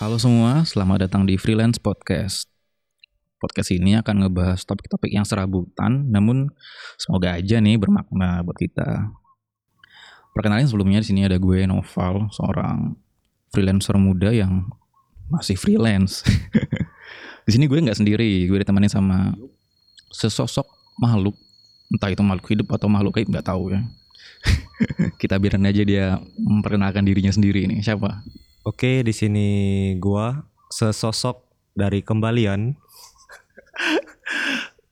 Halo semua, selamat datang di Freelance Podcast. Podcast ini akan ngebahas topik-topik yang serabutan, namun semoga aja nih bermakna buat kita. Perkenalin sebelumnya di sini ada gue Noval, seorang freelancer muda yang masih freelance. di sini gue nggak sendiri, gue ditemani sama sesosok makhluk, entah itu makhluk hidup atau makhluk gaib nggak tahu ya. kita biarin aja dia memperkenalkan dirinya sendiri nih. Siapa? Oke, di sini gua sesosok dari kembalian.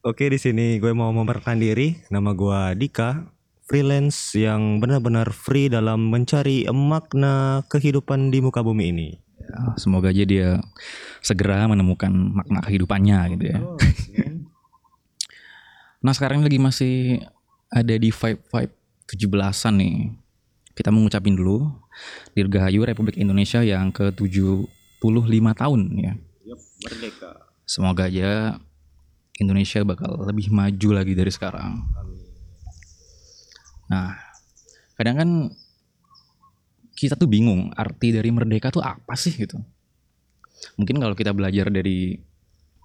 Oke, di sini gue mau memperkenalkan diri. Nama gua Dika, freelance yang benar-benar free dalam mencari makna kehidupan di muka bumi ini. Ya, semoga aja dia segera menemukan makna kehidupannya gitu ya. nah sekarang lagi masih ada di vibe vibe 17-an nih. Kita mau ngucapin dulu Dirgahayu Republik Indonesia yang ke-75 tahun ya. Merdeka. Semoga aja Indonesia bakal lebih maju lagi dari sekarang. Nah, kadang kan kita tuh bingung arti dari merdeka tuh apa sih gitu. Mungkin kalau kita belajar dari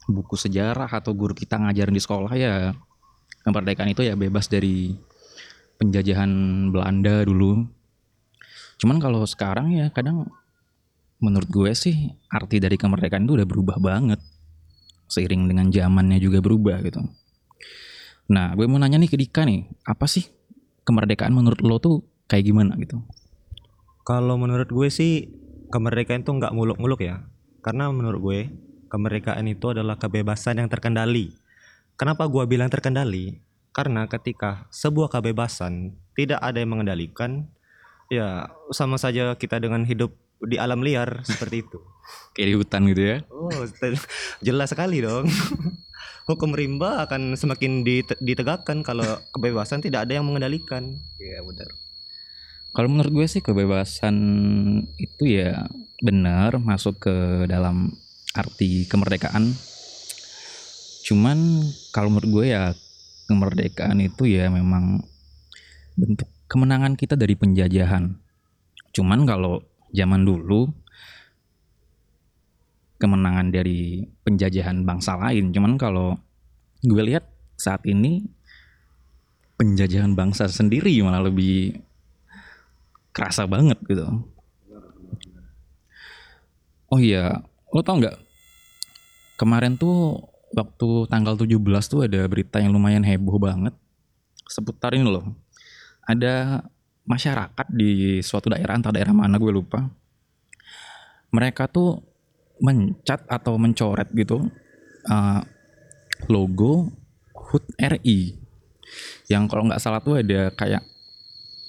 buku sejarah atau guru kita ngajarin di sekolah ya kemerdekaan itu ya bebas dari penjajahan Belanda dulu Cuman kalau sekarang ya kadang menurut gue sih arti dari kemerdekaan itu udah berubah banget. Seiring dengan zamannya juga berubah gitu. Nah, gue mau nanya nih ke Dika nih, apa sih kemerdekaan menurut lo tuh kayak gimana gitu? Kalau menurut gue sih kemerdekaan itu nggak muluk-muluk ya. Karena menurut gue kemerdekaan itu adalah kebebasan yang terkendali. Kenapa gue bilang terkendali? Karena ketika sebuah kebebasan tidak ada yang mengendalikan, Ya, sama saja kita dengan hidup di alam liar seperti itu. Kayak di hutan gitu ya. Oh, jelas sekali dong. Hukum rimba akan semakin ditegakkan kalau kebebasan tidak ada yang mengendalikan. Iya, benar. Kalau menurut gue sih kebebasan itu ya benar masuk ke dalam arti kemerdekaan. Cuman kalau menurut gue ya kemerdekaan itu ya memang bentuk kemenangan kita dari penjajahan. Cuman kalau zaman dulu kemenangan dari penjajahan bangsa lain. Cuman kalau gue lihat saat ini penjajahan bangsa sendiri malah lebih kerasa banget gitu. Oh iya, lo tau nggak? Kemarin tuh waktu tanggal 17 tuh ada berita yang lumayan heboh banget seputar ini loh ada masyarakat di suatu daerah entah daerah mana gue lupa mereka tuh mencat atau mencoret gitu uh, logo HUT RI yang kalau nggak salah tuh ada kayak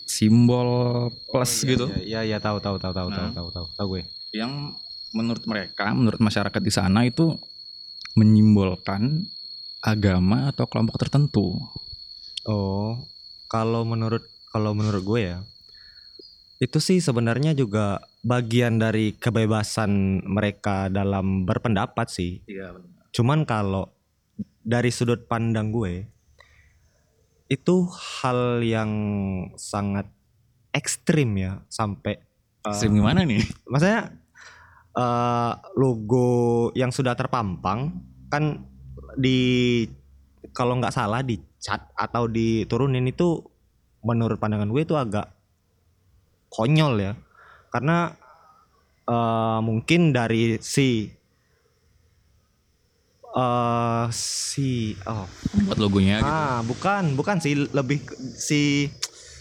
simbol plus oh, iya, gitu. Iya iya tahu tahu tahu tahu nah, tahu tahu tahu gue. Yang menurut mereka, menurut masyarakat di sana itu menyimbolkan agama atau kelompok tertentu. Oh, kalau menurut kalau menurut gue ya itu sih sebenarnya juga bagian dari kebebasan mereka dalam berpendapat sih. Iya Cuman kalau dari sudut pandang gue itu hal yang sangat ekstrim ya sampai ekstrim uh, gimana nih? Maksudnya uh, logo yang sudah terpampang kan di kalau nggak salah di dicat atau diturunin itu menurut pandangan gue itu agak konyol ya. Karena uh, mungkin dari si uh, si oh. Buat logonya gitu. ah bukan bukan sih. Lebih si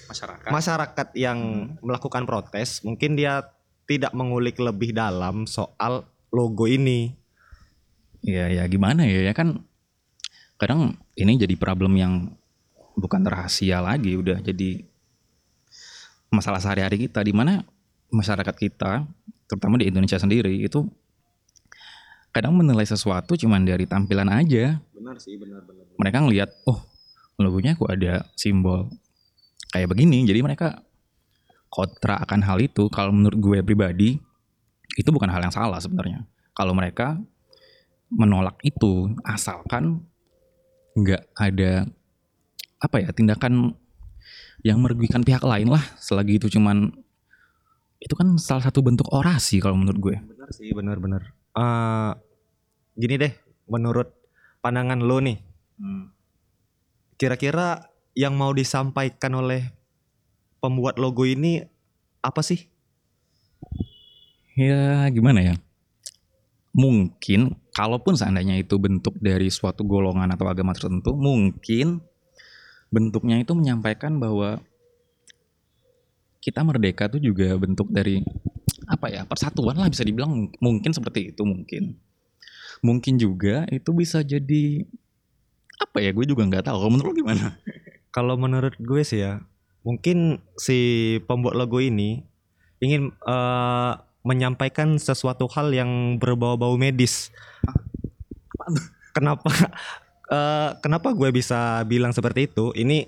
masyarakat. masyarakat yang hmm. melakukan protes mungkin dia tidak mengulik lebih dalam soal logo ini. Ya ya gimana ya? Ya kan kadang ini jadi problem yang bukan rahasia lagi udah jadi masalah sehari-hari kita di mana masyarakat kita terutama di Indonesia sendiri itu kadang menilai sesuatu cuman dari tampilan aja. Benar sih, benar benar. benar. Mereka ngelihat, oh logonya kok ada simbol kayak begini, jadi mereka kontra akan hal itu. Kalau menurut gue pribadi itu bukan hal yang salah sebenarnya. Kalau mereka menolak itu asalkan nggak ada apa ya tindakan yang merugikan pihak lain lah selagi itu cuman itu kan salah satu bentuk orasi kalau menurut gue Benar sih, benar-benar. Eh gini deh, menurut pandangan lo nih, Hmm. kira-kira yang mau disampaikan oleh pembuat logo ini apa sih? Ya gimana ya? Mungkin kalaupun seandainya itu bentuk dari suatu golongan atau agama tertentu, mungkin bentuknya itu menyampaikan bahwa kita merdeka tuh juga bentuk dari apa ya persatuan lah bisa dibilang. Mungkin seperti itu mungkin. Mungkin juga itu bisa jadi apa ya gue juga nggak tahu. Kalau menurut gimana? Kalau menurut gue sih ya, mungkin si pembuat logo ini ingin eh, menyampaikan sesuatu hal yang berbau-bau medis. Kenapa? eh, kenapa gue bisa bilang seperti itu? Ini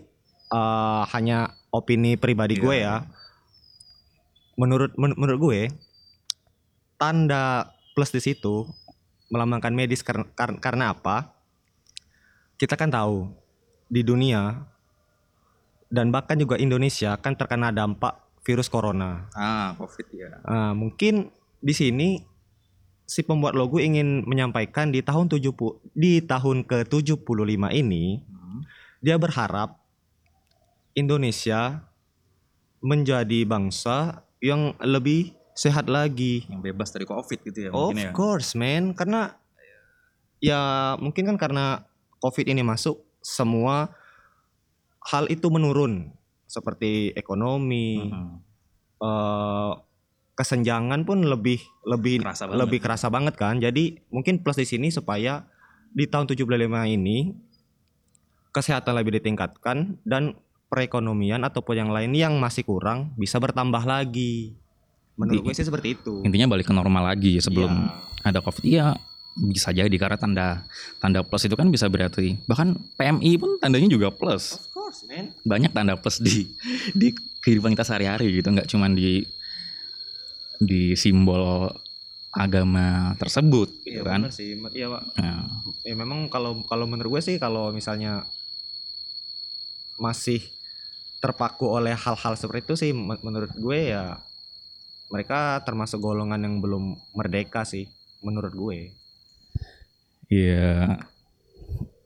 eh, hanya opini pribadi Iya. gue ya. Menurut men- menurut gue, tanda plus di situ melambangkan medis karena karena apa? Kita kan tahu di dunia dan bahkan juga Indonesia kan terkena dampak virus corona. ah covid ya Ah, mungkin di sini si pembuat logo ingin menyampaikan di tahun 70 di tahun ke-75 ini dia berharap Indonesia menjadi bangsa yang lebih sehat lagi. yang bebas dari covid gitu ya Of mungkin ya course, man. Karena ya mungkin kan karena COVID ini masuk, semua hal itu menurun seperti ekonomi, Mhm. eh, kesenjangan pun lebih lebih Kerasa banget. lebih kerasa banget kan. Jadi mungkin plus di sini supaya di tahun 75 ini kesehatan lebih ditingkatkan dan perekonomian ataupun yang lain yang masih kurang bisa bertambah lagi. Menurut Inti- gue sih seperti itu. intinya balik ke normal lagi sebelum Iya. ada covid iya bisa jadi karena tanda tanda plus itu kan bisa berarti bahkan PMI pun tandanya juga plus Course, man. banyak tanda plus di di kehidupan kita sehari-hari gitu nggak cuman di di simbol agama tersebut gitu Iya kan benar sih. Iya, Pak. Nah, Ya memang kalau kalau menurut gue sih kalau misalnya masih terpaku oleh hal-hal seperti itu sih men- menurut gue ya mereka termasuk golongan yang belum merdeka sih menurut gue. ya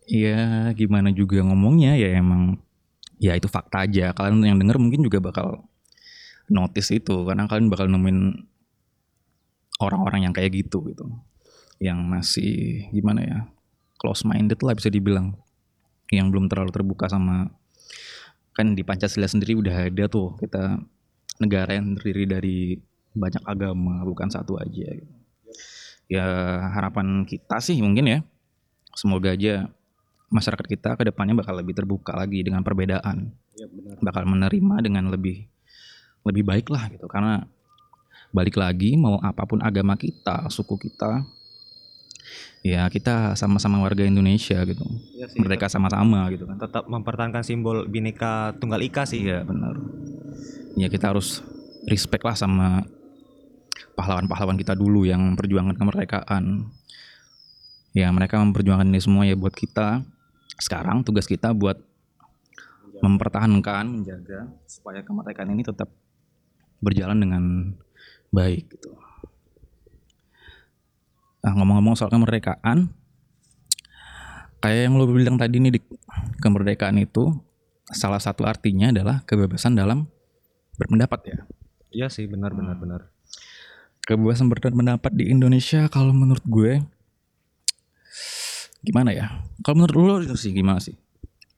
ya gimana juga ngomongnya ya emang ya itu fakta aja. Kalian yang denger mungkin juga bakal notice itu karena kalian bakal nemuin orang-orang yang kayak gitu gitu. Yang masih gimana ya close minded lah bisa dibilang. Yang belum terlalu terbuka sama kan di Pancasila sendiri udah ada tuh kita negara yang terdiri dari banyak agama bukan satu aja. Gitu. ya harapan kita sih mungkin ya semoga aja masyarakat kita ke depannya bakal lebih terbuka lagi dengan perbedaan. Iya benar. bakal menerima dengan lebih lebih baik lah gitu. Karena balik lagi mau apa pun agama kita suku kita ya kita sama-sama warga Indonesia gitu. Iya sih. mereka sama-sama gitu kan. Tetap mempertahankan simbol bineka tunggal ika sih. iya benar. Ya kita harus respect lah sama pahlawan-pahlawan kita dulu yang memperjuangkan kemerdekaan. Ya mereka memperjuangkan ini semua ya buat kita sekarang tugas kita buat mempertahankan menjaga supaya kemerdekaan ini tetap berjalan dengan baik gitu nah ngomong-ngomong soal kemerdekaan kayak yang lo bilang tadi nih Dik, kemerdekaan itu salah satu artinya adalah kebebasan dalam berpendapat ya Iya sih benar benar Hmm. benar. kebebasan berpendapat di Indonesia kalau menurut gue gimana ya? Kalau menurut lo itu sih gimana sih?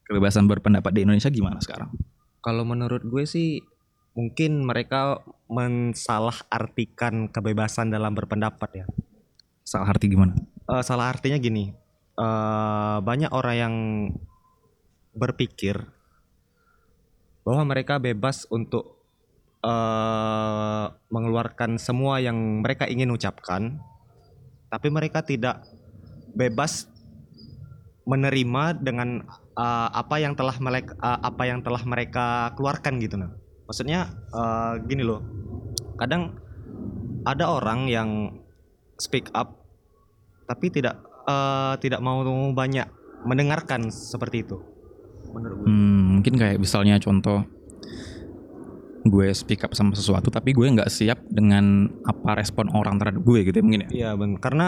Kebebasan berpendapat di Indonesia gimana sekarang? Kalau menurut gue sih mungkin mereka mensalah artikan kebebasan dalam berpendapat ya. Salah arti gimana? Eh, salah artinya gini, eh, banyak orang yang berpikir bahwa mereka bebas untuk eh, mengeluarkan semua yang mereka ingin ucapkan, tapi mereka tidak bebas menerima dengan eh, apa yang telah mereka apa yang telah mereka keluarkan gitu nah. Maksudnya eh, gini loh, kadang ada orang yang speak up tapi tidak eh, tidak mau banyak mendengarkan seperti itu menurut gue Hmm, mungkin kayak misalnya contoh gue speak up sama sesuatu tapi gue nggak siap dengan apa respon orang terhadap gue gitu ya mungkin ya? Iya benar karena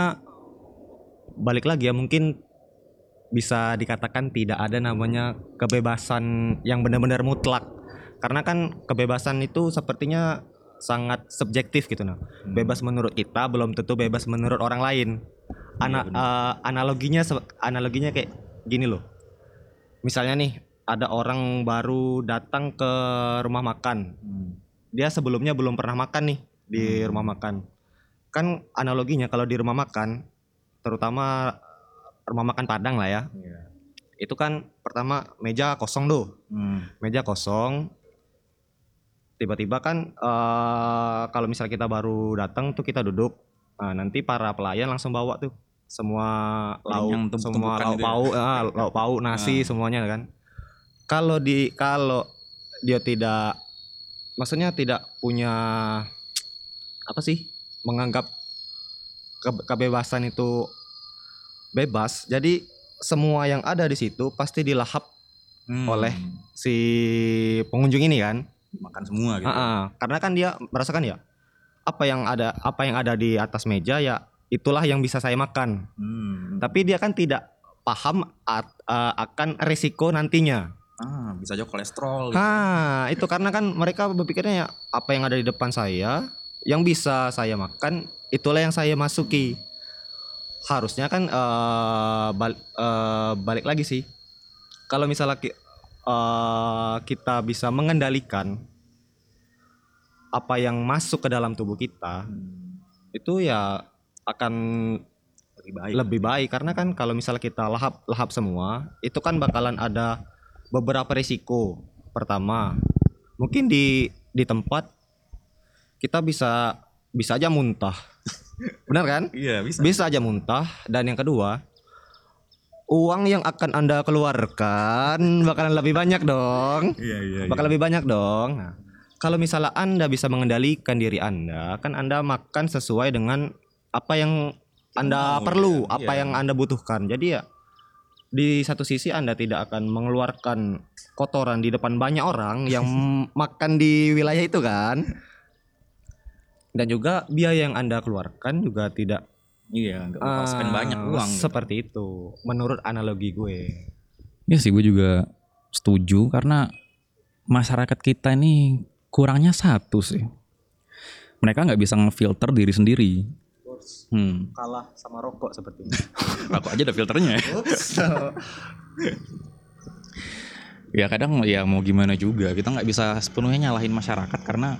balik lagi ya mungkin bisa dikatakan tidak ada namanya kebebasan yang benar-benar mutlak. Karena kan kebebasan itu sepertinya sangat subjektif gitu nah. Bebas menurut kita belum tentu bebas menurut orang lain. Ana- eh, analoginya se- analoginya kayak gini loh. Misalnya nih ada orang baru datang ke rumah makan. Dia sebelumnya belum pernah makan nih di rumah makan. Kan analoginya kalau di rumah makan terutama rumah makan Padang lah ya. Itu kan pertama meja kosong tuh. Hmm. meja kosong. Tiba-tiba kan eh kalau misal kita baru datang tuh kita duduk. Nah, nanti para pelayan langsung bawa tuh semua lauk Yang tumpuk- semua tumpukan lauk gitu ya? pauk ah, lauk pauk nasi semuanya kan. Kalau di kalau dia tidak maksudnya tidak punya apa sih? Menganggap ke- kebebasan itu bebas jadi semua yang ada di situ pasti dilahap Hmm. Oleh. si pengunjung ini kan makan semua gitu Ah, ah. karena kan dia merasakan ya apa yang ada apa yang ada di atas meja ya itulah yang bisa saya makan Hmm. tapi dia kan tidak paham at- eh, akan resiko nantinya ah bisa aja kolesterol gitu. Nah, itu karena kan mereka berpikirnya ya apa yang ada di depan saya yang bisa saya makan itulah yang saya masuki. Harusnya kan eh, bal- eh, balik lagi sih. Kalau misalnya ki- eh, kita bisa mengendalikan apa yang masuk ke dalam tubuh kita, Hmm. itu ya akan lebih baik lebih baik karena kan kalau misalnya kita lahap lahap semua itu kan bakalan ada beberapa risiko pertama mungkin di di tempat kita bisa bisa aja muntah benar kan? Iya bisa. Bisa aja muntah. Dan yang kedua uang yang akan anda keluarkan bakalan lebih banyak dong. Iya iya bakal lebih banyak dong. Nah, kalau misalnya anda bisa mengendalikan diri anda kan anda makan sesuai dengan apa yang anda Mau, perlu iya, apa iya. yang anda butuhkan. Jadi ya di satu sisi anda tidak akan mengeluarkan kotoran di depan banyak orang yang makan di wilayah itu kan dan juga biaya yang anda keluarkan juga tidak iya nggak ah, banyak uang gitu. seperti itu menurut analogi gue Iya sih gue juga setuju karena masyarakat kita ini kurangnya satu sih. Mereka nggak bisa ngefilter diri sendiri. Hmm. kalah sama rokok sepertinya Rokok aja ada filternya. ya. ya kadang ya mau gimana juga kita nggak bisa sepenuhnya nyalahin masyarakat karena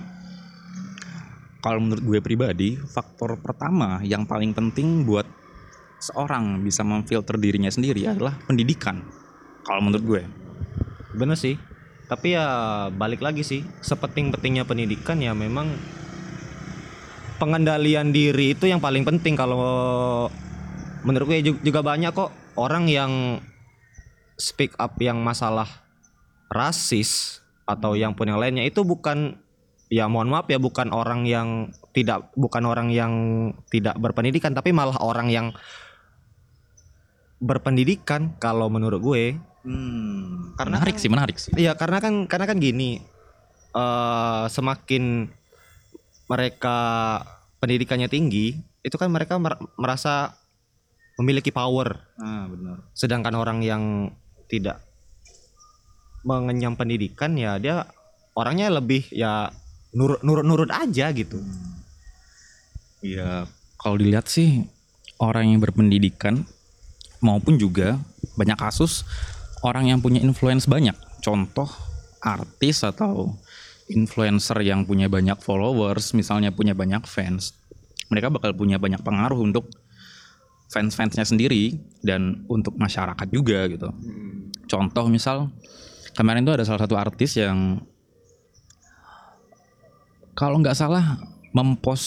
kalau menurut gue pribadi faktor pertama yang paling penting buat seorang bisa memfilter dirinya sendiri adalah pendidikan. Kalau menurut gue. Bener sih. Tapi ya balik lagi sih, sepenting-pentingnya pendidikan ya memang pengendalian diri itu yang paling penting kalau menurut gue ju- juga banyak kok orang yang speak up yang masalah rasis atau yang pun yang lainnya itu bukan ya mohon maaf ya bukan orang yang tidak bukan orang yang tidak berpendidikan tapi malah orang yang berpendidikan kalau menurut gue Hmm, Karena menarik kan- sih, menarik sih. Iya karena kan karena kan gini eh semakin mereka pendidikannya tinggi itu kan mereka mer- merasa memiliki power Ah, benar. sedangkan orang yang tidak mengenyam pendidikan ya dia orangnya lebih ya nurut nurut nurut aja gitu Iya, kalau dilihat sih orang yang berpendidikan maupun juga banyak kasus orang yang punya influence banyak. Contoh artis atau influencer yang punya banyak followers, misalnya punya banyak fans. Mereka bakal punya banyak pengaruh untuk fans-fansnya sendiri dan untuk masyarakat juga gitu. Contoh misal kemarin tuh ada salah satu artis yang kalau nggak salah mempost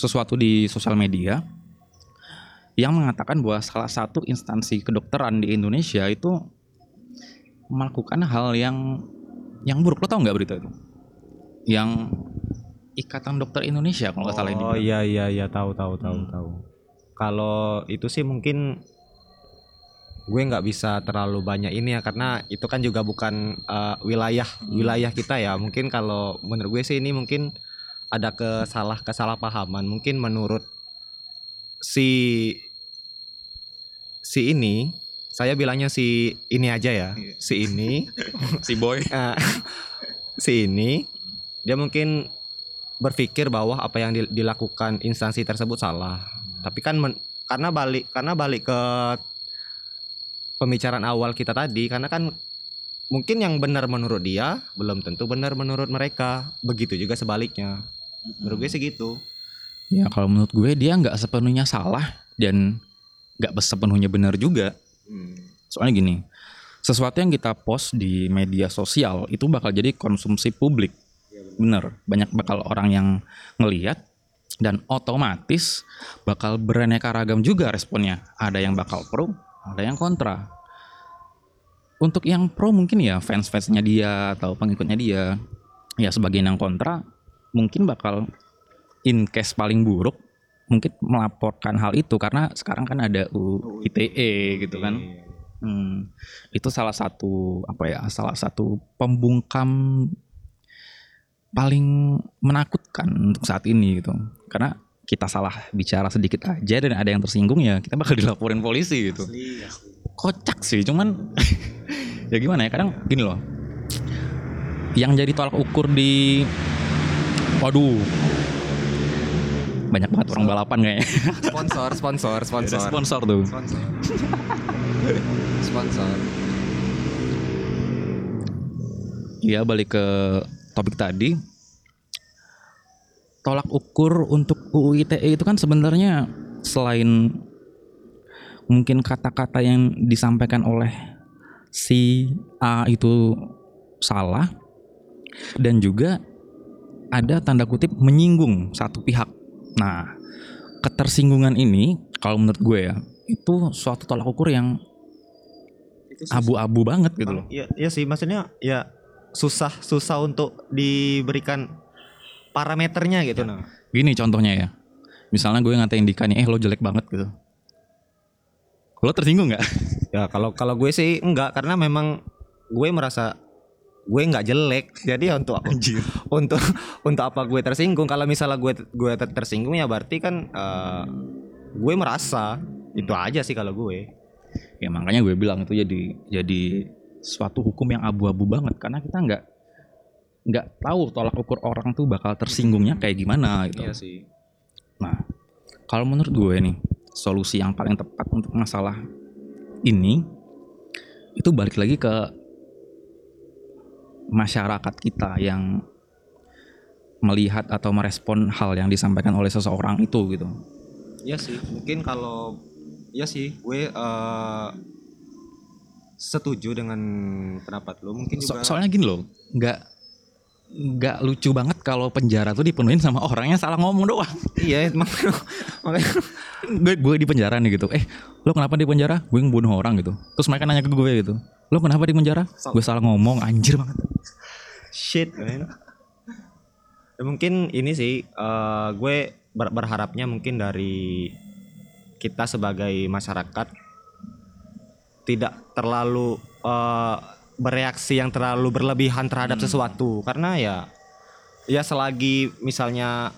sesuatu di sosial media yang mengatakan bahwa salah satu instansi kedokteran di Indonesia itu melakukan hal yang yang buruk. Lo tau nggak berita itu? Yang Ikatan Dokter Indonesia kalau nggak salah ini. oh iya iya iya tahu tahu tahu Hmm. tahu kalau itu sih mungkin gue nggak bisa terlalu banyak ini ya karena itu kan juga bukan uh, wilayah wilayah kita ya. Mungkin kalau menurut gue sih ini mungkin ada kesalah kesalahpahaman. Mungkin menurut si si ini saya bilangnya si ini aja ya. Iya. si ini. Si boy. Eh, si ini dia mungkin berpikir bahwa apa yang di- dilakukan instansi tersebut salah. Tapi kan men- karena balik karena balik ke pembicaraan awal kita tadi karena kan mungkin yang benar menurut dia belum tentu benar menurut mereka. Begitu juga sebaliknya. Menurut gue sih gitu. ya kalau menurut gue dia nggak sepenuhnya salah dan nggak sepenuhnya benar juga. Soalnya gini sesuatu yang kita post di media sosial itu bakal jadi konsumsi publik. Bener banyak bakal orang yang ngeliat dan otomatis bakal beraneka ragam juga responnya. Ada yang bakal pro ada yang kontra. Untuk yang pro mungkin ya fans-fansnya dia atau pengikutnya dia ya sebagian yang kontra mungkin bakal in case paling buruk mungkin melaporkan hal itu. Karena sekarang kan ada UU ITE gitu kan. Hmm, itu salah satu apa ya salah satu pembungkam paling menakutkan untuk saat ini gitu. Karena kita salah bicara sedikit aja dan ada yang tersinggung ya kita bakal dilaporin polisi gitu kocak sih cuman ya gimana ya kadang gini loh yang jadi tolak ukur di waduh banyak banget orang balapan kayaknya Sponsor, sponsor, sponsor. sponsor tuh Sponsor. sponsor. Iya balik ke topik tadi. Tolak ukur untuk UU ITE itu kan sebenarnya selain mungkin kata-kata yang disampaikan oleh si A itu salah dan juga ada tanda kutip menyinggung satu pihak. Nah, ketersinggungan ini kalau menurut gue ya itu suatu tolak ukur yang abu-abu banget gitu loh. Iya, iya sih maksudnya ya susah susah untuk diberikan parameternya gitu nah. Gini contohnya ya. Misalnya gue ngatain Dika nih, eh lo jelek banget gitu. Lo tersinggung nggak? Ya kalau kalau gue sih enggak karena memang gue merasa gue nggak jelek. Jadi ya untuk Anjir. untuk untuk apa gue tersinggung? Kalau misalnya gue gue ter- tersinggung ya berarti kan eh, gue merasa itu aja sih kalau gue. Ya makanya gue bilang itu jadi jadi suatu hukum yang abu-abu banget karena kita nggak nggak tahu tolak ukur orang tuh bakal tersinggungnya kayak gimana gitu. sih. Nah, kalau menurut gue nih, solusi yang paling tepat untuk masalah ini itu balik lagi ke masyarakat kita yang melihat atau merespon hal yang disampaikan oleh seseorang itu gitu. Iya sih, mungkin kalau ya sih gue eh, setuju dengan pendapat lo. Mungkin So- juga soalnya gini loh, nggak nggak lucu banget kalau penjara tuh dipenuhin sama orang yang salah ngomong doang. iya makanya makanya gue gue di penjara nih gitu. Eh, lo kenapa di penjara? Gue ngebunuh orang gitu. Terus mereka nanya ke gue gitu. Lo kenapa di penjara? Gue salah ngomong, anjir banget. shit man. Ya, mungkin ini sih eh, gue ber- berharapnya mungkin dari kita sebagai masyarakat tidak terlalu eh, bereaksi yang terlalu berlebihan terhadap sesuatu. Karena ya ya selagi misalnya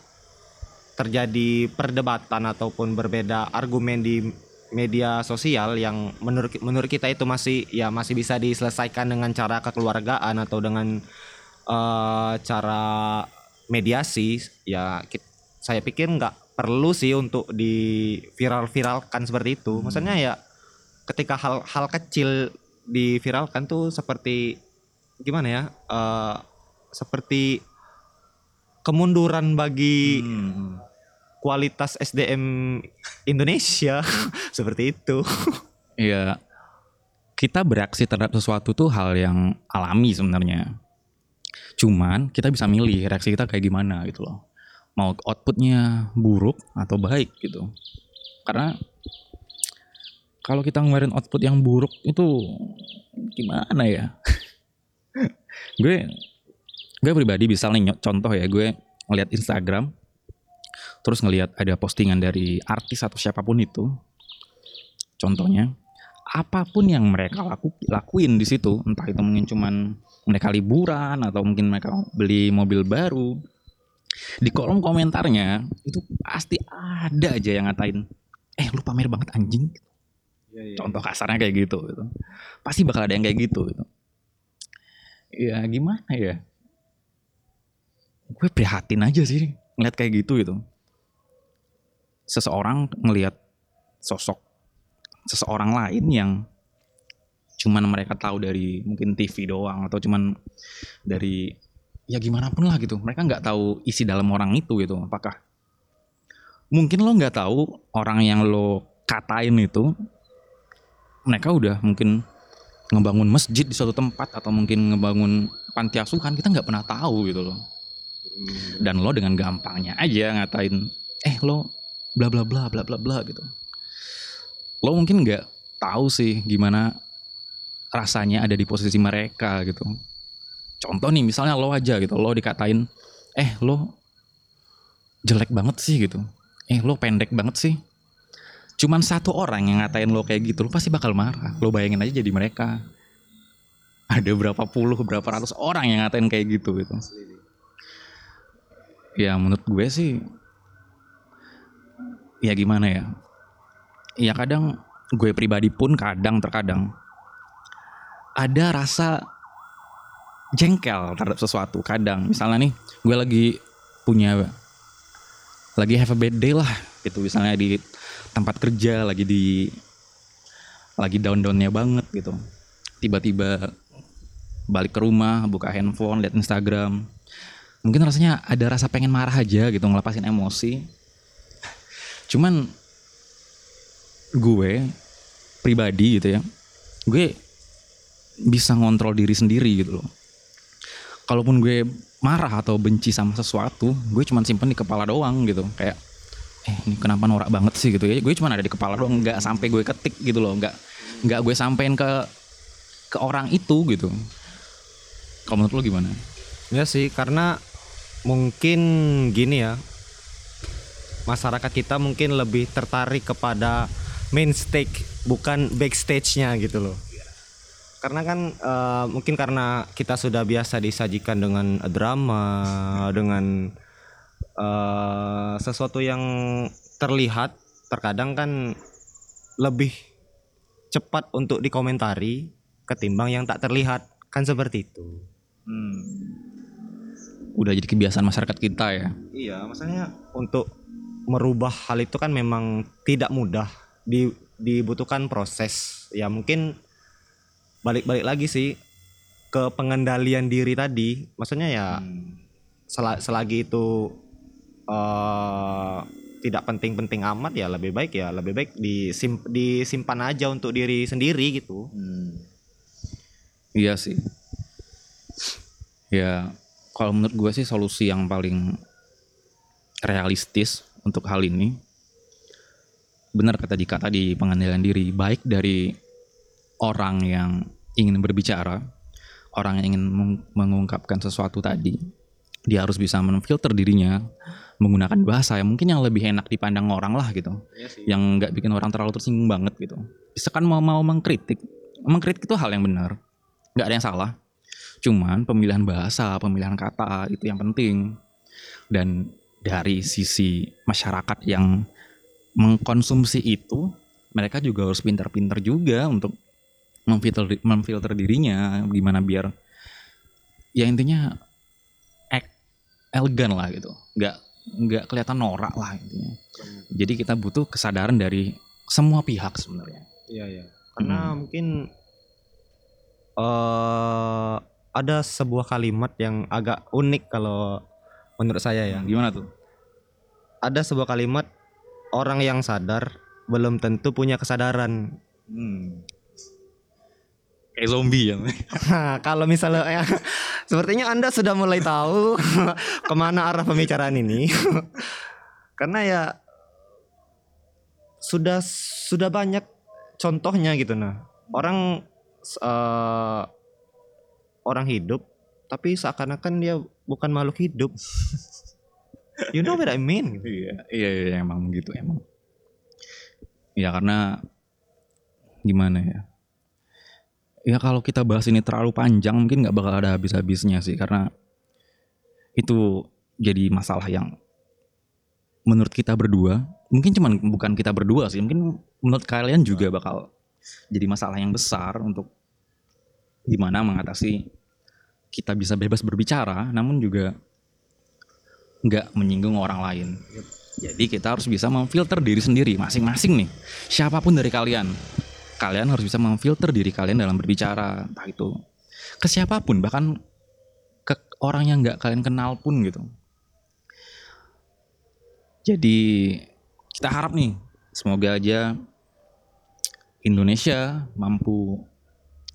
terjadi perdebatan ataupun berbeda argumen di media sosial yang menurut menurut kita itu masih ya masih bisa diselesaikan dengan cara kekeluargaan atau dengan eh, cara mediasi ya ki- saya pikir nggak perlu sih untuk di viral viralkan seperti itu. Maksudnya ya ketika hal-hal kecil diviralkan tuh seperti gimana ya eh, seperti kemunduran bagi kualitas SDM Indonesia seperti itu Iya, kita bereaksi terhadap sesuatu tuh hal yang alami sebenarnya. Cuman kita bisa milih reaksi kita kayak gimana gitu loh. Mau outputnya buruk atau baik gitu. Karena kalau kita ngeluarin output yang buruk itu gimana ya? gue gue pribadi bisa nih contoh ya gue ngeliat Instagram terus ngelihat ada postingan dari artis atau siapa pun itu contohnya apa pun yang mereka laku, lakuin di situ entah itu mungkin cuman mereka liburan atau mungkin mereka beli mobil baru di kolom komentarnya itu pasti ada aja yang ngatain eh lu pamer banget anjing contoh kasarnya kayak gitu gitu. Pasti bakal ada yang kayak gitu gitu. Ya gimana ya? Gue prihatin aja sih ngeliat kayak gitu gitu. Seseorang ngelihat sosok seseorang lain yang cuman mereka tahu dari mungkin TV doang atau cuman dari ya gimana pun lah gitu. Mereka nggak tahu isi dalam orang itu gitu. Apakah mungkin lo nggak tahu orang yang lo katain itu mereka udah mungkin ngebangun masjid di suatu tempat atau mungkin ngebangun panti asuhan kita nggak pernah tahu gitu loh. Dan lo dengan gampangnya aja ngatain eh lo bla bla bla bla bla bla gitu. Lo mungkin nggak tahu sih gimana rasanya ada di posisi mereka gitu. Contoh nih misalnya lo aja gitu lo dikatain eh lo jelek banget sih gitu. Eh lo pendek banget sih cuman satu orang yang ngatain lo kayak gitu lo pasti bakal marah. Lo bayangin aja jadi mereka. Ada berapa puluh berapa ratus orang yang ngatain kayak gitu gitu. Ya menurut gue sih ya gimana ya? Ya kadang gue pribadi pun kadang terkadang ada rasa jengkel terhadap sesuatu kadang. Misalnya nih gue lagi punya lagi have a bad day lah gitu. Misalnya di tempat kerja lagi di lagi down downnya banget gitu. Tiba-tiba balik ke rumah buka handphone lihat Instagram. Mungkin rasanya ada rasa pengen marah aja gitu ngelepasin emosi. Cuman gue pribadi gitu ya gue bisa ngontrol diri sendiri gitu loh. Kalaupun gue marah atau benci sama sesuatu gue cuman simpen di kepala doang gitu. Kayak eh ini kenapa norak banget sih gitu ya gue cuman ada di kepala doang nggak sampai gue ketik gitu loh nggak nggak gue sampein ke ke orang itu gitu kalau menurut lo gimana Ya sih, karena mungkin gini ya. Masyarakat kita mungkin lebih tertarik kepada main stage bukan backstage-nya gitu loh. Karena kan eh, mungkin karena kita sudah biasa disajikan dengan drama, dengan eh, sesuatu yang terlihat, terkadang kan lebih cepat untuk dikomentari ketimbang yang tak terlihat. Kan seperti itu. udah jadi kebiasaan masyarakat kita ya Iya, maksudnya untuk merubah hal itu kan memang tidak mudah. Di, dibutuhkan proses. Ya mungkin balik-balik lagi sih ke pengendalian diri tadi. Maksudnya ya sela- selagi itu eh tidak penting-penting amat ya lebih baik ya lebih baik disim- disimpan aja untuk diri sendiri gitu. Iya sih. Ya, kalau menurut gue sih solusi yang paling realistis untuk hal ini, benar kata Dika tadi pengendalian diri, baik dari orang yang ingin berbicara, orang yang ingin meng- mengungkapkan sesuatu tadi, dia harus bisa menfilter dirinya menggunakan bahasa yang mungkin yang lebih enak dipandang orang lah gitu, yang nggak bikin orang terlalu tersinggung banget gitu. Bisa kan mau mau mengkritik, mengkritik itu hal yang benar, nggak ada yang salah. Cuman pemilihan bahasa, pemilihan kata itu yang penting. Dan dari sisi masyarakat yang mengkonsumsi itu, mereka juga harus pintar-pintar juga untuk memfilter memfilter dirinya gimana biar ya intinya ek- elegan lah gitu. nggak nggak kelihatan norak lah intinya. Jadi kita butuh kesadaran dari semua pihak sebenarnya. Iya iya. Karena mungkin eh ada sebuah kalimat yang agak unik kalau menurut saya ya. Gimana tuh? Ada sebuah kalimat orang yang sadar belum tentu punya kesadaran. Kayak zombie ya. Nah, kalau misalnya ya, sepertinya Anda sudah mulai tahu ke mana arah pembicaraan ini. Karena ya sudah sudah banyak contohnya gitu nah. Orang eh, orang hidup tapi seakan-akan dia bukan makhluk hidup. you know what I mean? Iya, iya, iya emang gitu emang. Ya karena gimana ya? Ya kalau kita bahas ini terlalu panjang mungkin nggak bakal ada habis-habisnya sih karena itu jadi masalah yang menurut kita berdua mungkin cuman bukan kita berdua sih mungkin menurut kalian juga bakal jadi masalah yang besar untuk gimana mengatasi kita bisa bebas berbicara namun juga nggak menyinggung orang lain. Jadi kita harus bisa memfilter diri sendiri masing-masing nih. Siapa pun dari kalian, kalian harus bisa memfilter diri kalian dalam berbicara, entah itu ke siapa pun, bahkan ke orang yang nggak kalian kenal pun gitu. Jadi kita harap nih, semoga aja Indonesia mampu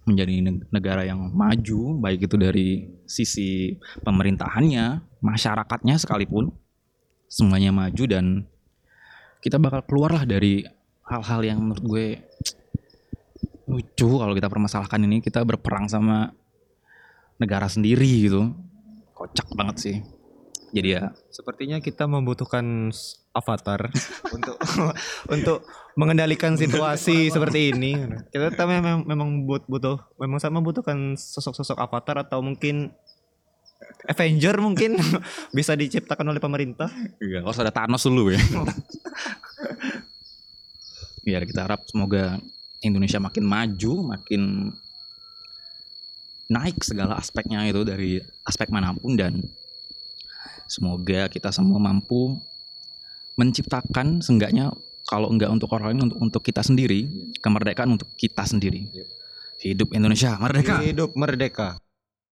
menjadi neg- negara yang maju, baik itu dari sisi pemerintahannya, masyarakatnya sekalipun, semuanya maju dan kita bakal keluarlah dari hal-hal yang menurut gue lucu kalau kita permasalahkan ini kita berperang sama negara sendiri gitu kocak banget sih jadi ya Sepertinya kita membutuhkan avatar untuk untuk mengendalikan situasi seperti ini. Kita, kita memang memang but- butuh memang sama membutuhkan sosok-sosok avatar atau mungkin Avenger mungkin bisa diciptakan oleh pemerintah. Iya, harus ada Thanos dulu ya. Iya, kita harap semoga Indonesia makin maju, makin naik segala aspeknya itu dari aspek mana pun dan semoga kita semua mampu menciptakan seenggaknya kalau enggak untuk orang lain untuk untuk kita sendiri kemerdekaan untuk kita sendiri. Hidup Indonesia merdeka. Hidup merdeka.